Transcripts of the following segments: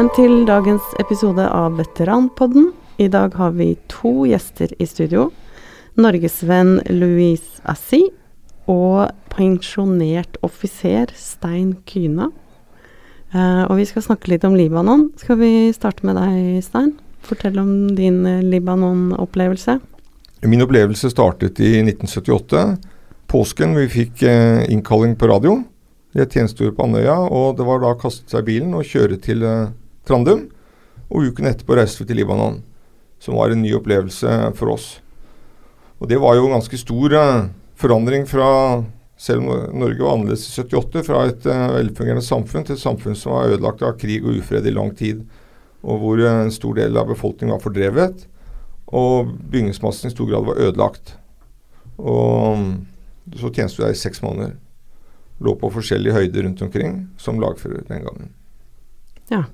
Velkommen til dagens episode av Veteranpodden. I dag har vi to gjester i studio. Norgesvenn Louise Assi og pensjonert offiser Stein Kyna. Uh, og vi skal snakke litt om Libanon. Skal vi starte med deg, Stein? Fortell om din eh, Libanon-opplevelse. Min opplevelse startet i 1978. Påsken vi fikk uh, innkalling på radio. Jeg tjenestegjorde på Andøya, og det var da å kaste seg i bilen og kjøre til Trandum. Og uken etterpå reiste vi til Libanon, som var en ny opplevelse for oss. Og det var jo en ganske stor eh, forandring fra selv om Norge var annerledes i 78, fra et uh, velfungerende samfunn til et samfunn som var ødelagt av krig og ufred i lang tid, og hvor uh, en stor del av befolkningen var fordrevet, og bygningsmassen i stor grad var ødelagt. Og så tjeneste du der i seks måneder. Lå på forskjellige høyder rundt omkring som lagfører den gangen. Ja.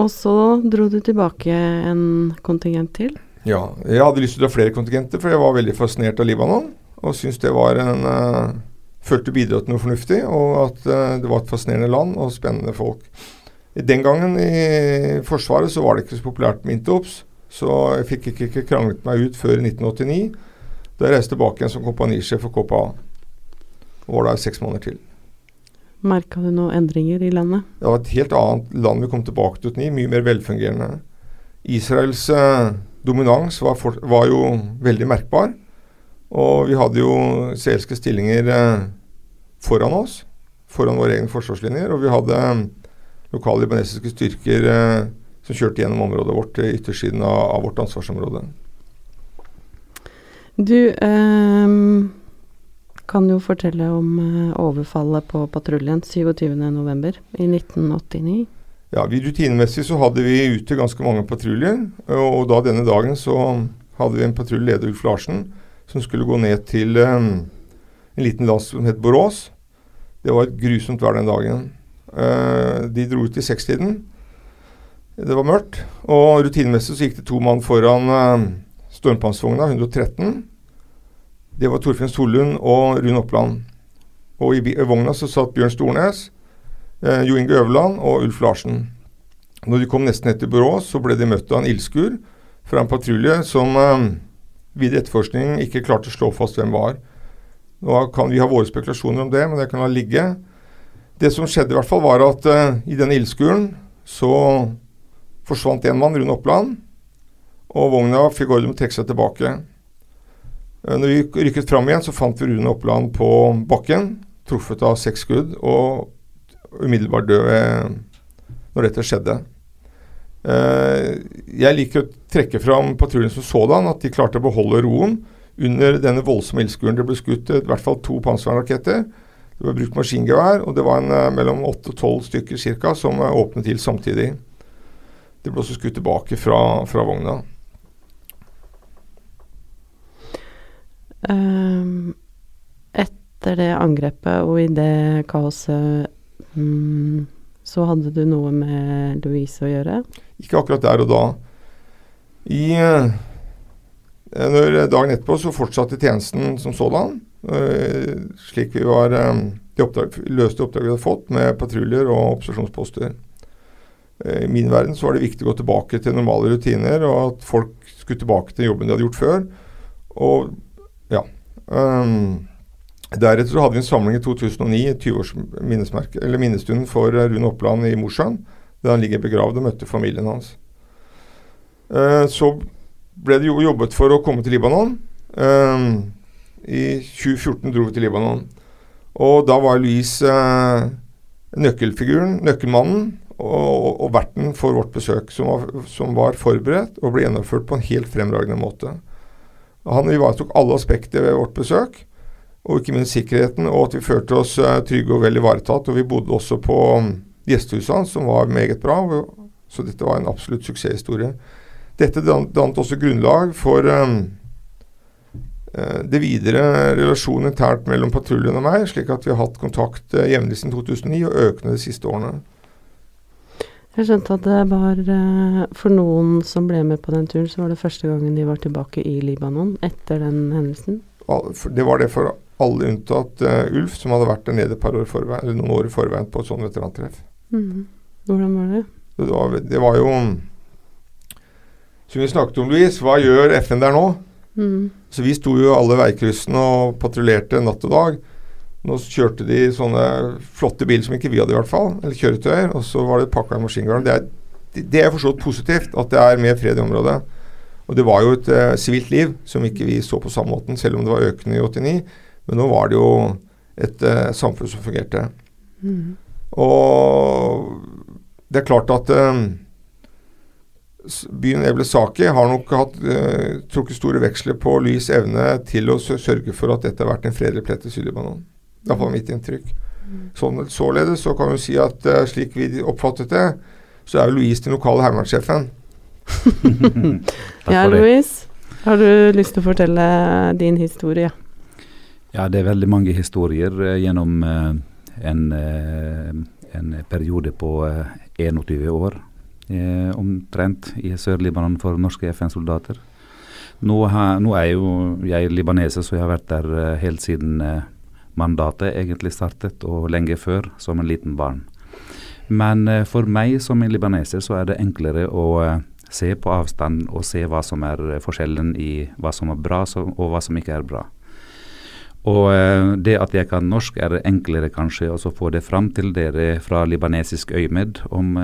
Og så dro du tilbake en kontingent til? Ja, jeg hadde lyst til å dra flere kontingenter, for jeg var veldig fascinert av Libanon og syntes det var en uh, Følte bidratt noe fornuftig, og at uh, det var et fascinerende land og spennende folk. Den gangen i Forsvaret så var det ikke så populært med Intops, så jeg fikk ikke, ikke kranglet meg ut før i 1989, da jeg reiste tilbake igjen som kompanisjef for KPA. Og var der seks måneder til. Merka du noen endringer i landet? Det var et helt annet land vi kom tilbake til 89, mye mer velfungerende. Israels uh, dominans var, for, var jo veldig merkbar. Og vi hadde jo seelske stillinger eh, foran oss, foran våre egne forsvarslinjer. Og vi hadde eh, lokale libanesiske styrker eh, som kjørte gjennom området vårt, eh, yttersiden av, av, vårt ansvarsområde. Du eh, kan jo fortelle om eh, overfallet på patruljen 27.11. i 1989. Ja, Rutinemessig så hadde vi ute ganske mange patruljer. Og, da denne dagen så hadde vi en patruljeleder, Ulf Larsen, som skulle gå ned til um, en liten landsby som het Borås. Det var et grusomt vær den dagen. Uh, de dro ut i sekstiden. Det var mørkt. Og rutinemessig så gikk det to mann foran uh, stormpanservogna, 113. Det var Torfinn Solund og Rune Oppland. Og i, vogna så satt Bjørn Stornes, eh, Jo Inge Øverland og Ulf Larsen. Når de kom nesten til Borås, så ble de møtt av en ildskur fra en patrulje som videre etterforskning ikke klarte å slå fast hvem var. Nå kan vi ha våre spekulasjoner om det, men det kan la ligge. Det som skjedde, i hvert fall var at eh, i denne ildskuren så forsvant en mann, Rune Oppland, og vogna fikk ordre om å trekke seg tilbake. Uh, når vi rykket fram igjen, så fant vi Rune Oppland på bakken, truffet av seks skudd, og umiddelbart død når dette skjedde. Uh, jeg liker å trekke fram patruljen som sådan, at de klarte å beholde roen under denne voldsomme ildskuren. Det ble skutt i hvert fall to panservernraketter. Det ble brukt maskingevær, og det var en, mellom åtte og tolv stykker cirka, som åpnet til samtidig. Det ble også skutt tilbake fra, fra vogna. Etter det angrepet og i det kaoset um, så hadde du noe med Louise å gjøre? Ikke akkurat der og da. I, eh, når dagen etterpå så fortsatte tjenesten som sådan. Eh, slik vi var eh, de oppdrag, løste oppdraget vi hadde fått med patruljer og observasjonsposter. I min verden så var det viktig å gå tilbake til normale rutiner, og at folk skulle tilbake til jobben de hadde gjort før. Og ja. Um, Deretter hadde vi en samling i 2009, 20-års minnestunden for Rune Oppland i Mosjøen, der han ligger begravd og møtte familien hans. Uh, så ble det jo jobbet for å komme til Libanon. Um, I 2014 dro vi til Libanon. Og da var Louise uh, nøkkelfiguren, nøkkelmannen, og, og, verten for vårt besøk, som var, som var, forberedt og ble gjennomført på en helt fremragende måte. Han ivaretok alle aspekter ved vårt besøk og ikke minst sikkerheten, og at vi følte oss uh, trygge og vel ivaretatt. Og vi bodde også på um, gjestehuset hans, som var meget bra, så dette var en absolutt suksesshistorie. Dette dannet også grunnlag for um, det videre relasjonen internt mellom patruljen og meg, slik at vi har hatt kontakt uh, jevnlig siden 2009 og økende de siste årene. Jeg skjønte at det var For noen som ble med på den turen, så var det første gangen de var tilbake i Libanon etter den hendelsen? Det var det for alle unntatt uh, Ulf, som hadde vært der nede par år forveien, eller noen år i forveien på et sånt veterantreff. Mm. Hvordan var det? Det var, det var jo Som vi snakket om, Louise, hva gjør FN der nå? Mm. Så vi sto jo alle veikryssene og patruljerte natt og dag. Nå kjørte de sånne flotte biler som ikke vi hadde, i hvert fall. Eller kjøretøyer. Og så var det pakka i maskingarden. Det er, det er forstått positivt at det er mer fred i området. Og det var jo et eh, sivilt liv som ikke vi så på samme måten, selv om det var økende i 89. Men nå var det jo et eh, samfunn som fungerte. Mm. Og det er klart at eh, byen Eblesaki har nok hatt, eh, trukket store veksler på Lys evne til å sørge for at dette har vært en fredelig plett i Syd-Libanon. Det var mitt inntrykk. Sånn, således så kan vi si at uh, slik vi oppfattet det, så er jo Louise den lokale heimevernssjefen. ja, Louise, har du lyst til å fortelle din historie? Ja, det er veldig mange historier uh, gjennom en, en, periode på 21 år eh, omtrent i Sør-Libanon for norske FN-soldater. Nå, nå, er jo jeg libaneser, så jeg har vært der eh, helt siden eh, mandatet egentlig startet, og lenge før, som en liten barn. Men eh, for meg som en libaneser, så er det enklere å eh, se på avstand og se hva som er eh, forskjellen i hva som er bra og hva som ikke er bra. Og det at jeg kan norsk, er enklere kanskje å få det fram til dere fra libanesisk øyemed om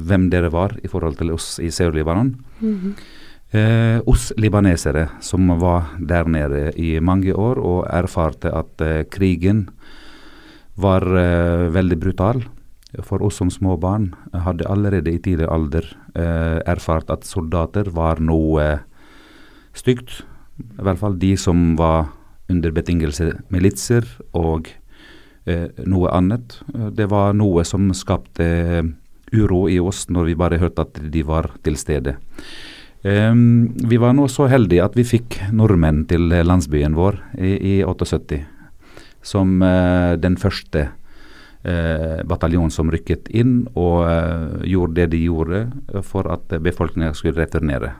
hvem dere var i forhold til oss i Sør-Libanon. Mm -hmm. Eh, oss libanesere som var der nede i mange år og erfarte at eh, krigen var eh, veldig brutal. For oss som små barn hadde allerede i tidlig alder eh, erfart at soldater var noe stygt. I hvert fall de som var under betingelse militser og eh, noe annet. Det var noe som skapte eh, uro i oss når vi bare hørte at de var til stede. Um, vi var nå så heldige at vi fikk nordmenn til landsbyen vår i, i 78. Som uh, den første uh, bataljon som rykket inn og uh, gjorde det de gjorde for at befolkningen skulle returnere.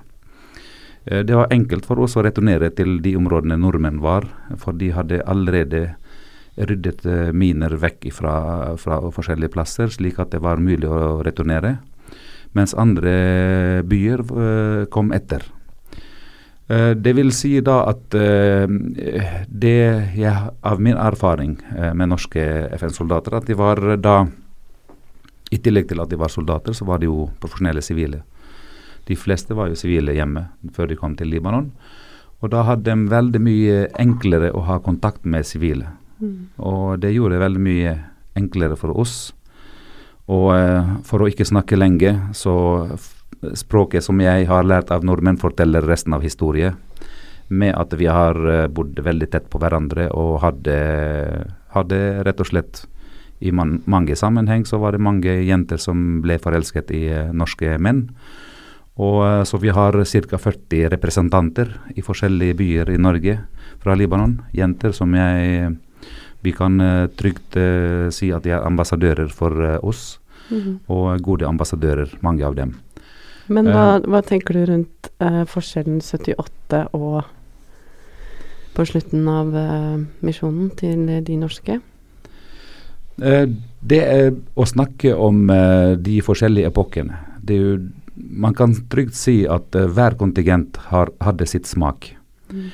Eh, det var enkelt for oss å returnere til de områdene nordmenn var, for de hadde allerede ryddet eh, miner vekk fra, fra forskjellige plasser, slik at det var mulig å returnere. Mens andre byer eh, kom etter. Det vil si da at det jeg, av min erfaring med norske FN-soldater, at de var da I tillegg til at de var soldater, så var de jo profesjonelle sivile. De fleste var jo sivile hjemme før de kom til Libanon. Og da hadde de veldig mye enklere å ha kontakt med sivile. Mm. Og det gjorde det veldig mye enklere for oss. Og eh, for å ikke snakke lenge, så språket som jeg har lært av nordmenn, forteller resten av historien. Med at vi har uh, bodd veldig tett på hverandre og hadde, hadde rett og slett i man, mange sammenheng så var det mange jenter som ble forelsket i uh, norske menn. Og eh, Så vi har ca. 40 representanter i forskjellige byer i Norge fra Libanon. Jenter som jeg Vi kan eh, trygt uh, si at de er ambassadører for uh, oss. Mm -hmm. Og gode ambassadører, mange av dem. Men hva, hva tenker du rundt uh, forskjellen 78 og på slutten av misjonen til de norske? det er å snakke om de forskjellige jo man kan trygt si at uh, hver kontingent har, hadde sitt smak. Mm.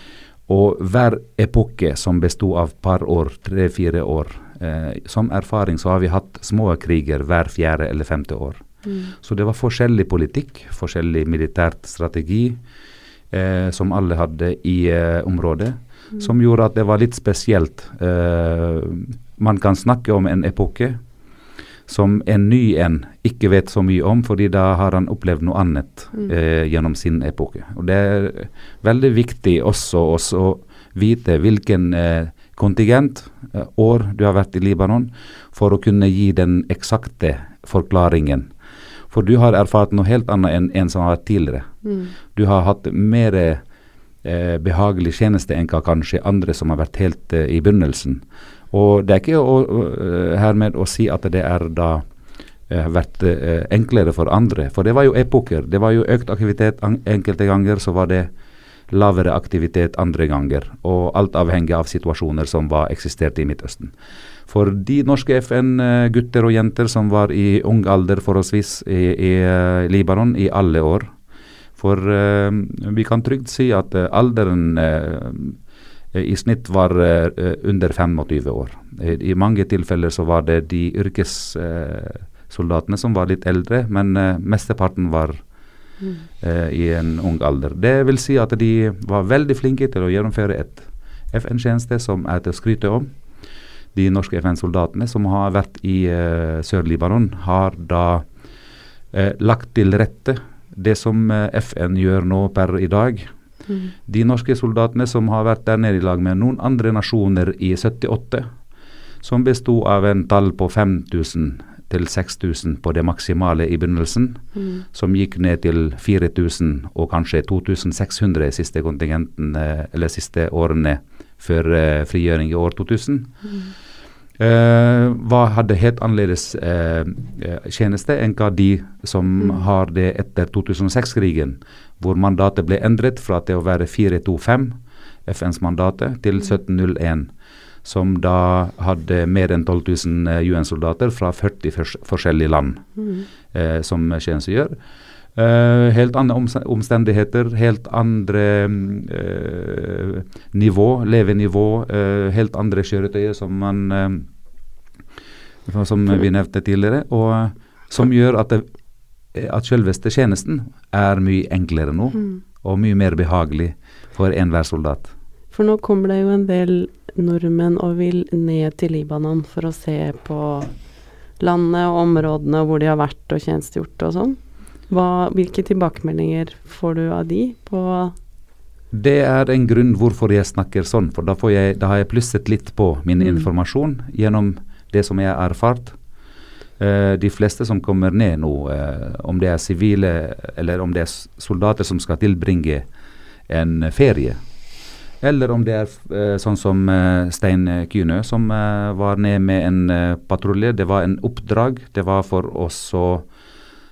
Og hver epoke som besto av par år, tre-fire år eh, Som erfaring så har vi hatt små kriger hver fjerde eller femte år. Mm. Så det var forskjellig politikk, forskjellig militært strategi, eh, som alle hadde i eh, området, mm. som gjorde at det var litt spesielt. Eh, man kan snakke om en epoke som en ny en ikke vet så mye om, fordi da har han opplevd noe annet mm. eh, gjennom sin epoke. Og Det er veldig viktig også, også å vite hvilken eh, kontingent, eh, år du har vært i Libanon, for å kunne gi den eksakte forklaringen. For du har erfart noe helt annet enn en som har vært tidligere. Mm. Du har hatt mer eh, behagelig tjeneste enn hva kanskje andre som har vært helt eh, i begynnelsen. Og det er ikke å, uh, hermed å si at det er da uh, vært uh, enklere for andre, for det var jo epoker. Det var jo økt aktivitet. Enkelte ganger så var det lavere aktivitet andre ganger. Og alt avhengig av situasjoner som var eksisterte i Midtøsten. For de norske FN-gutter og -jenter som var i ung alder forholdsvis i, i uh, Libanon i alle år. For uh, vi kan trygt si at uh, alderen i snitt var under 25 år. I, I, mange tilfeller så var det de yrkessoldatene som var litt eldre, men mesteparten var mm. i en ung alder. Det vil si at de var veldig flinke til å gjennomføre et FN-tjeneste som er til å skryte om de norske FN-soldatene som har vært i Sør-Libanon, har da lagt til rette det som FN gjør nå per i dag. Mm. De norske soldatene som har vært der nede i lag med noen andre nasjoner i 78, som besto av en tall på 5000 til 6000 på det maksimale i begynnelsen, mm. som gikk ned til 4000 og kanskje 2600 siste kontingenten, eller siste årene før frigjøring i år 2000. Mm. Uh, hva hadde helt annerledes uh, tjeneste enn hva de som mm. har det etter 2006-krigen, hvor mandatet ble endret fra til å være 425, FNs mandatet, til 1701. Mm. Som da hadde mer enn 12 000 UN-soldater fra 40 fors forskjellige land mm. eh, som tjenestegjør. Uh, helt andre omstendigheter, helt andre uh, nivå, levenivå, uh, helt andre kjøretøyer som man Som vi nevnte tidligere. Og som gjør at, det, at selveste tjenesten er mye enklere nå. Mm. Og mye mer behagelig for enhver soldat. For nå kommer det jo en del nordmenn og vil ned til Libanon for å se på landet og områdene hvor de har vært og tjenestegjort og sånn. Hvilke tilbakemeldinger får du av de på Det er en grunn hvorfor jeg snakker sånn, for da, jeg, da har jeg plusset litt på min mm. informasjon gjennom det som jeg har erfart. Uh, de fleste som kommer ned nå, uh, om det er sivile eller om det er soldater som skal tilbringe en ferie, eller om det er uh, sånn som Stein Kynø, som var ned med en patrulje. Det var en oppdrag. Det var for oss å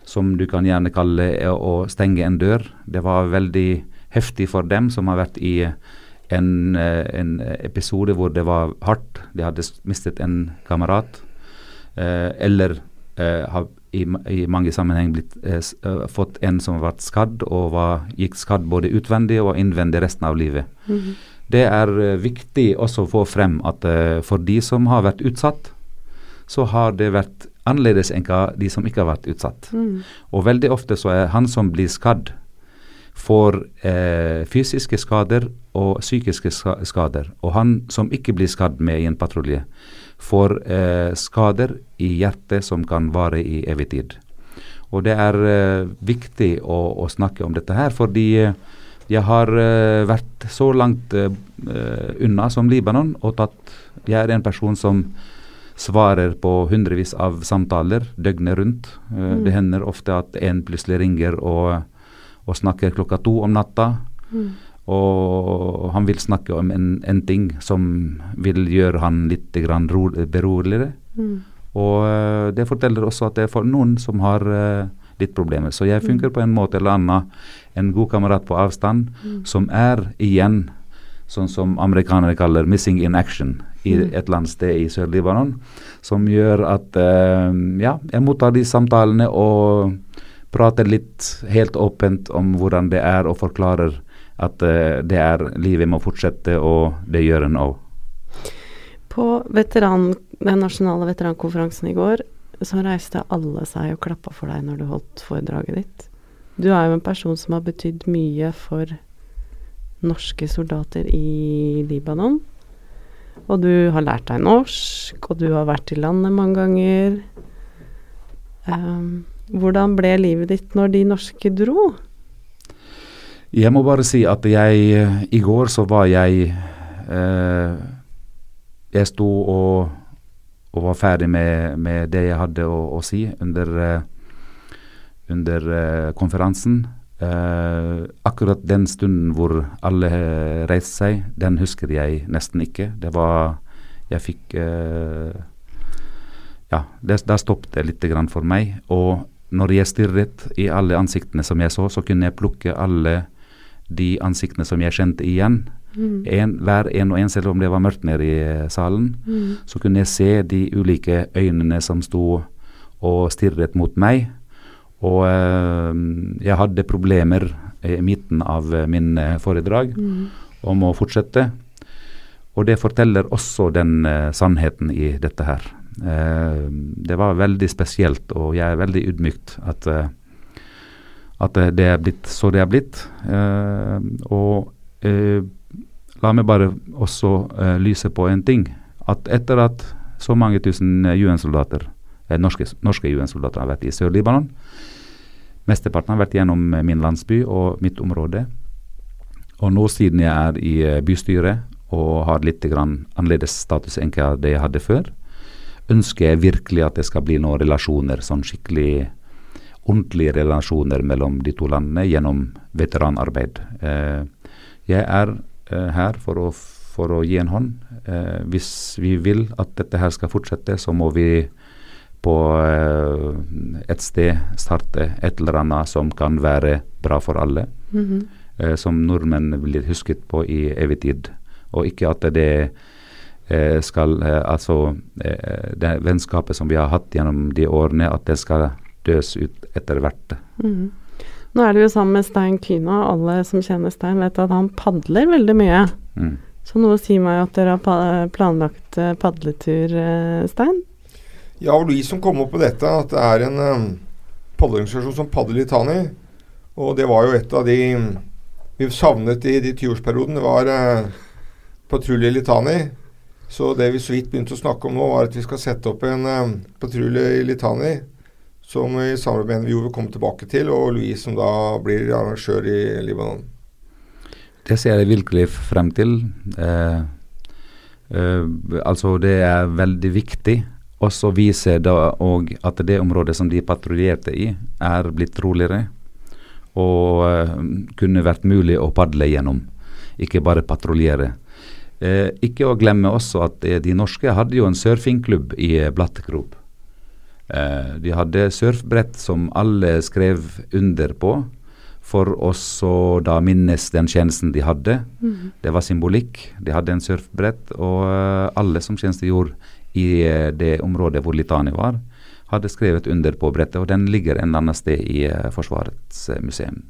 som du kan gjerne kalle å stenge en dør. Det var veldig heftig for dem som har vært i en, eh, en episode hvor det var hardt. De hadde mistet en kamerat. Eh, eller eh, har i, i, mange sammenheng blitt, eh, fått en som har vært skadd, og var, gikk skadd både utvendig og innvendig resten av livet. Mm -hmm. Det er viktig også å få frem at for de som har vært utsatt, så har det vært annerledes enn de som ikke har vært utsatt. Mm. Og veldig ofte så er han som blir skadd, får eh, fysiske skader og psykiske skader. Og han som ikke blir skadd med i en patrulje, får eh, skader i hjertet som kan vare i evig tid. Og det er eh, viktig å, å, snakke om dette her, fordi eh, jeg har uh, vært så langt uh, unna som Libanon og tatt Jeg er en person som svarer på hundrevis av samtaler døgnet rundt. Mm. Det hender ofte at en plutselig ringer og, og snakker klokka to om natta. Mm. Og han vil snakke om en, en, ting som vil gjøre han litt beroligere. Mm. Og uh, det forteller også at det er for noen som har uh, litt problemer. Så jeg funker mm. på en måte eller annen en god kamerat på avstand, mm. som er igjen sånn som amerikanere kaller 'missing in action' i mm. et eller annet sted i Sør-Libanon. Som gjør at uh, ja, jeg mottar de samtalene og prater litt helt åpent om hvordan det er, og forklarer at uh, det er livet må fortsette, og det gjør en òg. På veteran, den nasjonale veterankonferansen i går så reiste alle seg og klappa for deg når du holdt foredraget ditt. Du er jo en person som har betydd mye for norske soldater i Libanon. Og du har lært deg norsk, og du har vært i landet mange ganger. Um, hvordan ble livet ditt når de norske dro? Jeg må bare si at jeg I går så var jeg eh, Jeg sto og, og, var ferdig med, med, det jeg hadde å, å si under, eh, under eh, konferansen. Eh, akkurat den stunden hvor alle reiste seg, den husker jeg nesten ikke. Det var Jeg fikk uh, Ja, der stoppet det litt for meg. Og når jeg stirret i alle ansiktene som jeg så, så kunne jeg plukke alle de ansiktene som jeg kjente igjen. Mm. En, hver en og en, selv om det var mørkt nede i eh, salen, Mm. så kunne jeg se de ulike øynene som sto og stirret mot meg. Og øh, jeg hadde problemer i midten av eh, min foredrag Mm. om å fortsette. Og det forteller også den uh, sannheten i dette her. Eh, det var veldig spesielt, og jeg er veldig ydmykt at, eh, at det er blitt så det er blitt. Eh, og la meg bare også lyse på en ting. At etter at så mange tusen UN-soldater, norske, norske UN-soldater har vært i Sør-Libanon, mesteparten har vært gjennom min landsby og mitt område, og nå siden jeg er i bystyret og har litt annerledes status enn det jeg hadde før, ønsker jeg virkelig at det skal bli noen relasjoner, sånn skikkelig ordentlige relasjoner mellom de to landene gjennom veteranarbeid. Eh, jeg er eh, her for å, for å gi en hånd. Eh, hvis vi vil at dette her skal fortsette, så må vi på et sted starte et eller annet som kan være bra for alle Mhm. eh, som nordmenn blir husket på i evig tid. Og ikke at det eh, skal eh, Altså eh, det vennskapet som vi har hatt gjennom de årene, at det skal døs ut etter hvert. Mm. Nå er du jo sammen med Stein Kyna, og alle som kjenner Stein vet at han padler veldig mye. Mm. Så noe sier meg at dere har planlagt eh, padletur, eh, Stein? Ja, og Louise som kom opp på dette, at det er en um, padleorganisasjon som padler i Tani. Og det var jo et av de vi savnet i de tiårsperioden. Det var uh, patrulje i Litani. Så det vi så vidt begynte å snakke om nå, var at vi skal sette opp en um, patrulje i Litani. Som i samarbeid med NVO vil komme tilbake til, og Louise som da blir arrangør i Libanon. Det ser jeg virkelig frem til. Eh, eh, altså det er veldig viktig. Også vise da òg at det området som de patruljerte i, er blitt roligere. Og eh, kunne vært mulig å padle gjennom, ikke bare patruljere. Eh, ikke å glemme også at eh, de norske hadde jo en surfingklubb i eh, Blattekrop. Eh, de hadde surfbrett som alle skrev under på, for også da minnes den tjenesten de hadde. Mm. Det var symbolikk. De hadde en surfbrett, og eh, alle som tjenestegjorde i det området hvor Litani var, hadde skrevet under på brettet, og den ligger en annen sted i Forsvarets museum.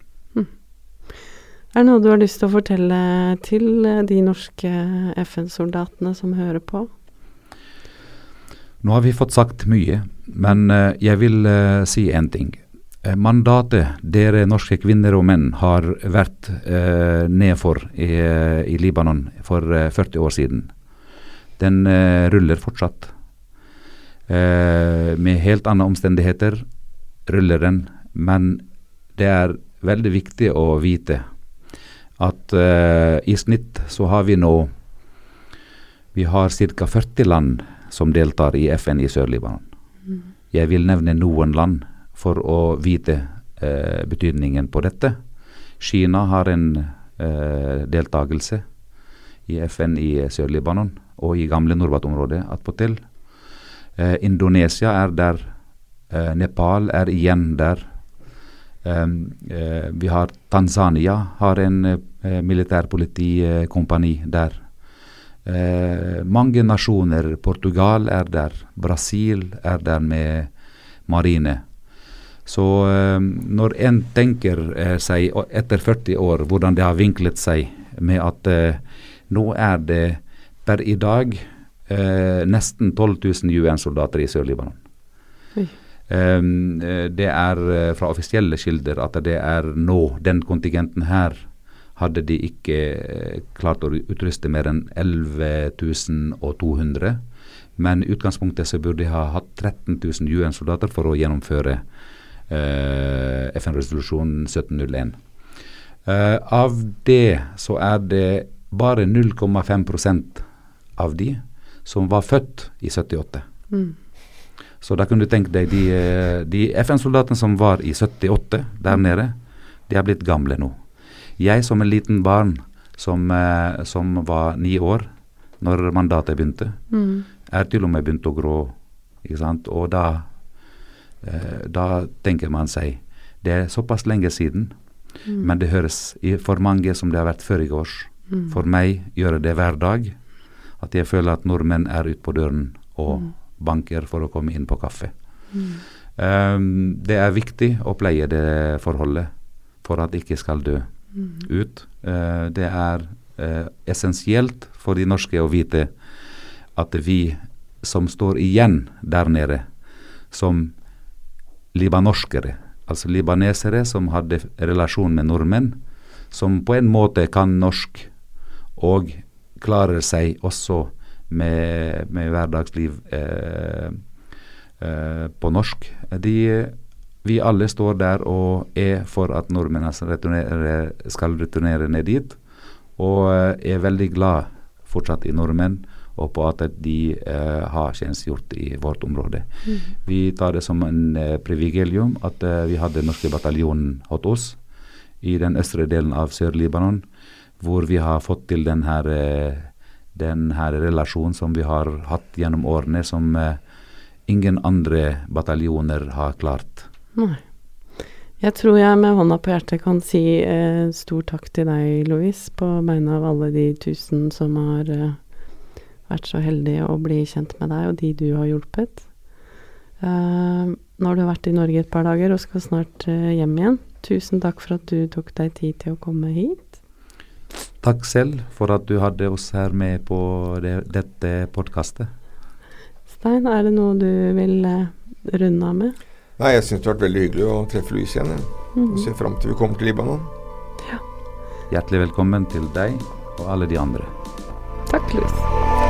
Er det noe du har lyst til å fortelle til eh, de norske FN-soldatene som hører på? Nå har vi fått sagt mye, men eh, jeg vil eh, si en ting. Mandatet dere norske kvinner og menn har vært eh, nedfor i, i Libanon for eh, 40 år siden, den eh, ruller fortsatt. Eh, med helt andre omstendigheter ruller den, men det er veldig viktig å vite at uh, i snitt så har vi nå Vi har ca. 40 land som deltar i FN i Sør-Libanon. Jeg vil nevne noen land for å vite uh, betydningen på dette. Kina har en uh, deltakelse i FN i Sør-Libanon og i gamle Norbat-området attpåtil. Eh, Indonesia er der. Eh, Nepal er igjen der. Um, eh, vi har Tanzania har en eh, militærpolitikompani der. Eh, mange nasjoner, Portugal er der, Brasil er der med marine. Så eh, når en tenker eh, seg etter 40 år hvordan det har vinklet seg med at nå er det per i dag nesten 12 000 UN-soldater i Sør-Libanon. Um, eh, det er eh, fra offisielle kilder at det er nå, den kontingenten her, hadde de ikke eh, klart å utruste mer enn 11.200 Men i utgangspunktet så burde de ha hatt 13.000 UN-soldater for å gjennomføre FN-resolusjon 1701. Eh, av det så er det bare 0,5% av de som var født i 78. Mm. Så da kan du tenke deg de, eh, de FN-soldatene som var i 78 der nede, de er blitt gamle nå. Jeg som en liten barn som, eh, som var ni år når mandatet begynte, Mm. er til og med begynt å grå. Ikke sant? Og da, eh, da tenker man seg Det er såpass lenge siden. Mm. Men det høres for mange som det har vært før i går. Mm. For meg gjør det det hver dag. At jeg føler at nordmenn er ute på døren og Mm. Banker for å komme inn på kaffe. Mm. Um, det er viktig å pleie det forholdet for at det ikke skal dø Mm. ut. Uh, det er uh, essensielt for de norske å vite at vi som står igjen der nede, som libanorskere, altså libanesere som hadde relasjon med nordmenn, som på en måte kan norsk og klarer seg også med, med hverdagsliv eh, eh, på norsk. De, vi alle står der og er for at nordmennene skal returnere, ned dit, og eh, er veldig glad fortsatt i nordmenn og på at de eh, har tjenestegjort i vårt område. Mm. Vi tar det som en eh, privilegium at eh, vi hadde norske bataljonen hos oss i den østre delen av Sør-Libanon, hvor vi har fått til den her, eh, den her relasjonen som vi har hatt gjennom årene, som eh, ingen andre bataljoner har klart. Nei. Jeg tror jeg med hånda på hjertet kan si eh, stor takk til deg, Louise, på vegne av alle de tusen som har eh, vært så heldige å bli kjent med deg, og de du har hjulpet. Eh, nå har du vært i Norge et par dager og skal snart eh, hjem igjen. Tusen takk for at du tok deg tid til å komme hit. Takk selv for at du hadde oss her med på det, dette podkastet. Stein, er det noe du vil eh, runde av med? Nei, jeg syns det har vært veldig hyggelig å treffe Louise igjen. Jeg. Mhm. Og ser fram til vi kommer til Libanon. Ja. Hjertelig velkommen til deg og alle de andre. Takk, Louise.